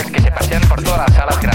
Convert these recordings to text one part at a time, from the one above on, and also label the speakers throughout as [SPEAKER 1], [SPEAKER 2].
[SPEAKER 1] que se pasean por toda la sala.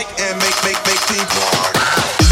[SPEAKER 2] mic and make, make, make team hard.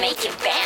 [SPEAKER 3] make it bad.